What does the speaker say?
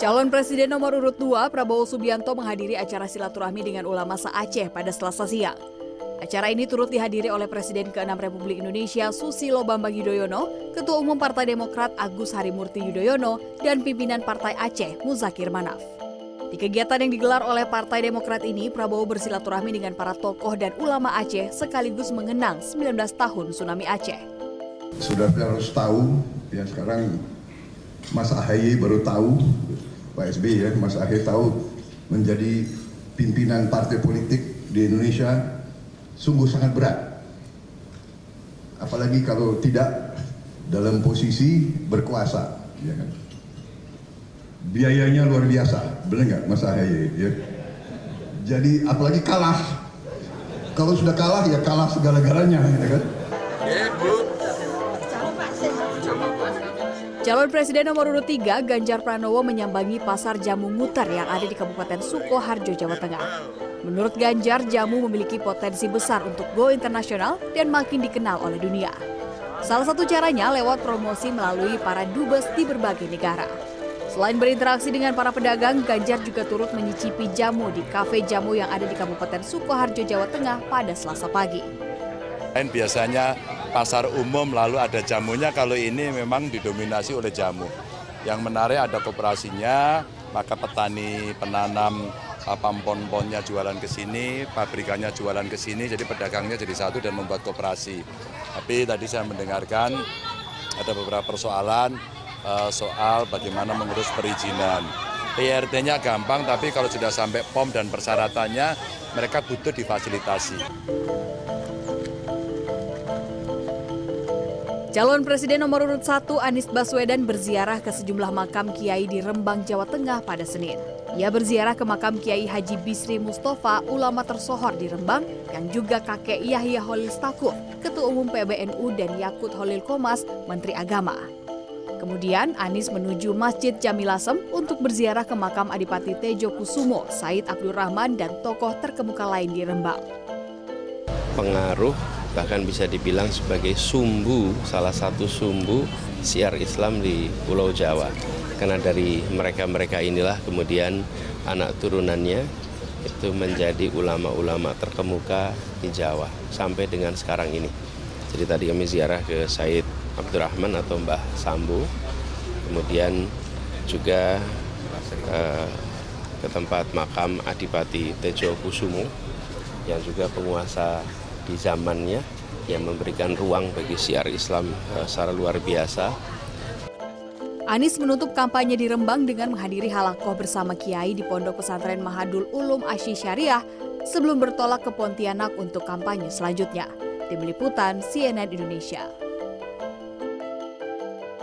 Calon Presiden nomor urut 2 Prabowo Subianto menghadiri acara silaturahmi dengan ulama se-Aceh pada Selasa siang. Acara ini turut dihadiri oleh Presiden ke-6 Republik Indonesia Susilo Bambang Yudhoyono, Ketua Umum Partai Demokrat Agus Harimurti Yudhoyono, dan pimpinan Partai Aceh Muzakir Manaf. Di kegiatan yang digelar oleh Partai Demokrat ini, Prabowo bersilaturahmi dengan para tokoh dan ulama Aceh sekaligus mengenang 19 tahun tsunami Aceh. Sudah harus tahu, ya sekarang Mas Ahaye baru tahu, Pak SBY ya, Mas Ahaye tahu menjadi pimpinan partai politik di Indonesia sungguh sangat berat. Apalagi kalau tidak dalam posisi berkuasa, ya kan biayanya luar biasa, benar nggak Mas Ahaye? Ya. Jadi apalagi kalah, kalau sudah kalah ya kalah segala-galanya, ya kan? Calon Presiden nomor urut 3 Ganjar Pranowo menyambangi pasar jamu muter yang ada di Kabupaten Sukoharjo, Jawa Tengah. Menurut Ganjar, jamu memiliki potensi besar untuk go internasional dan makin dikenal oleh dunia. Salah satu caranya lewat promosi melalui para dubes di berbagai negara. Selain berinteraksi dengan para pedagang, Ganjar juga turut menyicipi jamu di kafe jamu yang ada di Kabupaten Sukoharjo, Jawa Tengah pada Selasa pagi. Biasanya pasar umum lalu ada jamunya, kalau ini memang didominasi oleh jamu. Yang menarik ada kooperasinya, maka petani penanam pampon-ponnya jualan ke sini, pabrikannya jualan ke sini, jadi pedagangnya jadi satu dan membuat kooperasi. Tapi tadi saya mendengarkan ada beberapa persoalan Eh, soal bagaimana mengurus perizinan. PRT-nya gampang, tapi kalau sudah sampai POM dan persyaratannya, mereka butuh difasilitasi. Calon Presiden nomor urut 1 Anies Baswedan berziarah ke sejumlah makam kiai di Rembang, Jawa Tengah pada Senin. Ia berziarah ke makam Kiai Haji Bisri Mustafa, ulama tersohor di Rembang, yang juga kakek Yahya Holil Stakuf, Ketua Umum PBNU dan Yakut Holil Komas, Menteri Agama. Kemudian Anies menuju Masjid Jamilasem untuk berziarah ke makam Adipati Tejo Kusumo, Said Abdul Rahman, dan tokoh terkemuka lain di Rembang. Pengaruh bahkan bisa dibilang sebagai sumbu, salah satu sumbu siar Islam di Pulau Jawa. Karena dari mereka-mereka inilah kemudian anak turunannya itu menjadi ulama-ulama terkemuka di Jawa sampai dengan sekarang ini. Jadi tadi kami ziarah ke Said Abdurrahman atau Mbah Sambu. Kemudian juga uh, ke tempat makam Adipati Tejo Kusumo yang juga penguasa di zamannya yang memberikan ruang bagi siar Islam uh, secara luar biasa. Anies menutup kampanye di Rembang dengan menghadiri halakoh bersama Kiai di Pondok Pesantren Mahadul Ulum Asyi Syariah sebelum bertolak ke Pontianak untuk kampanye selanjutnya. Tim Liputan CNN Indonesia.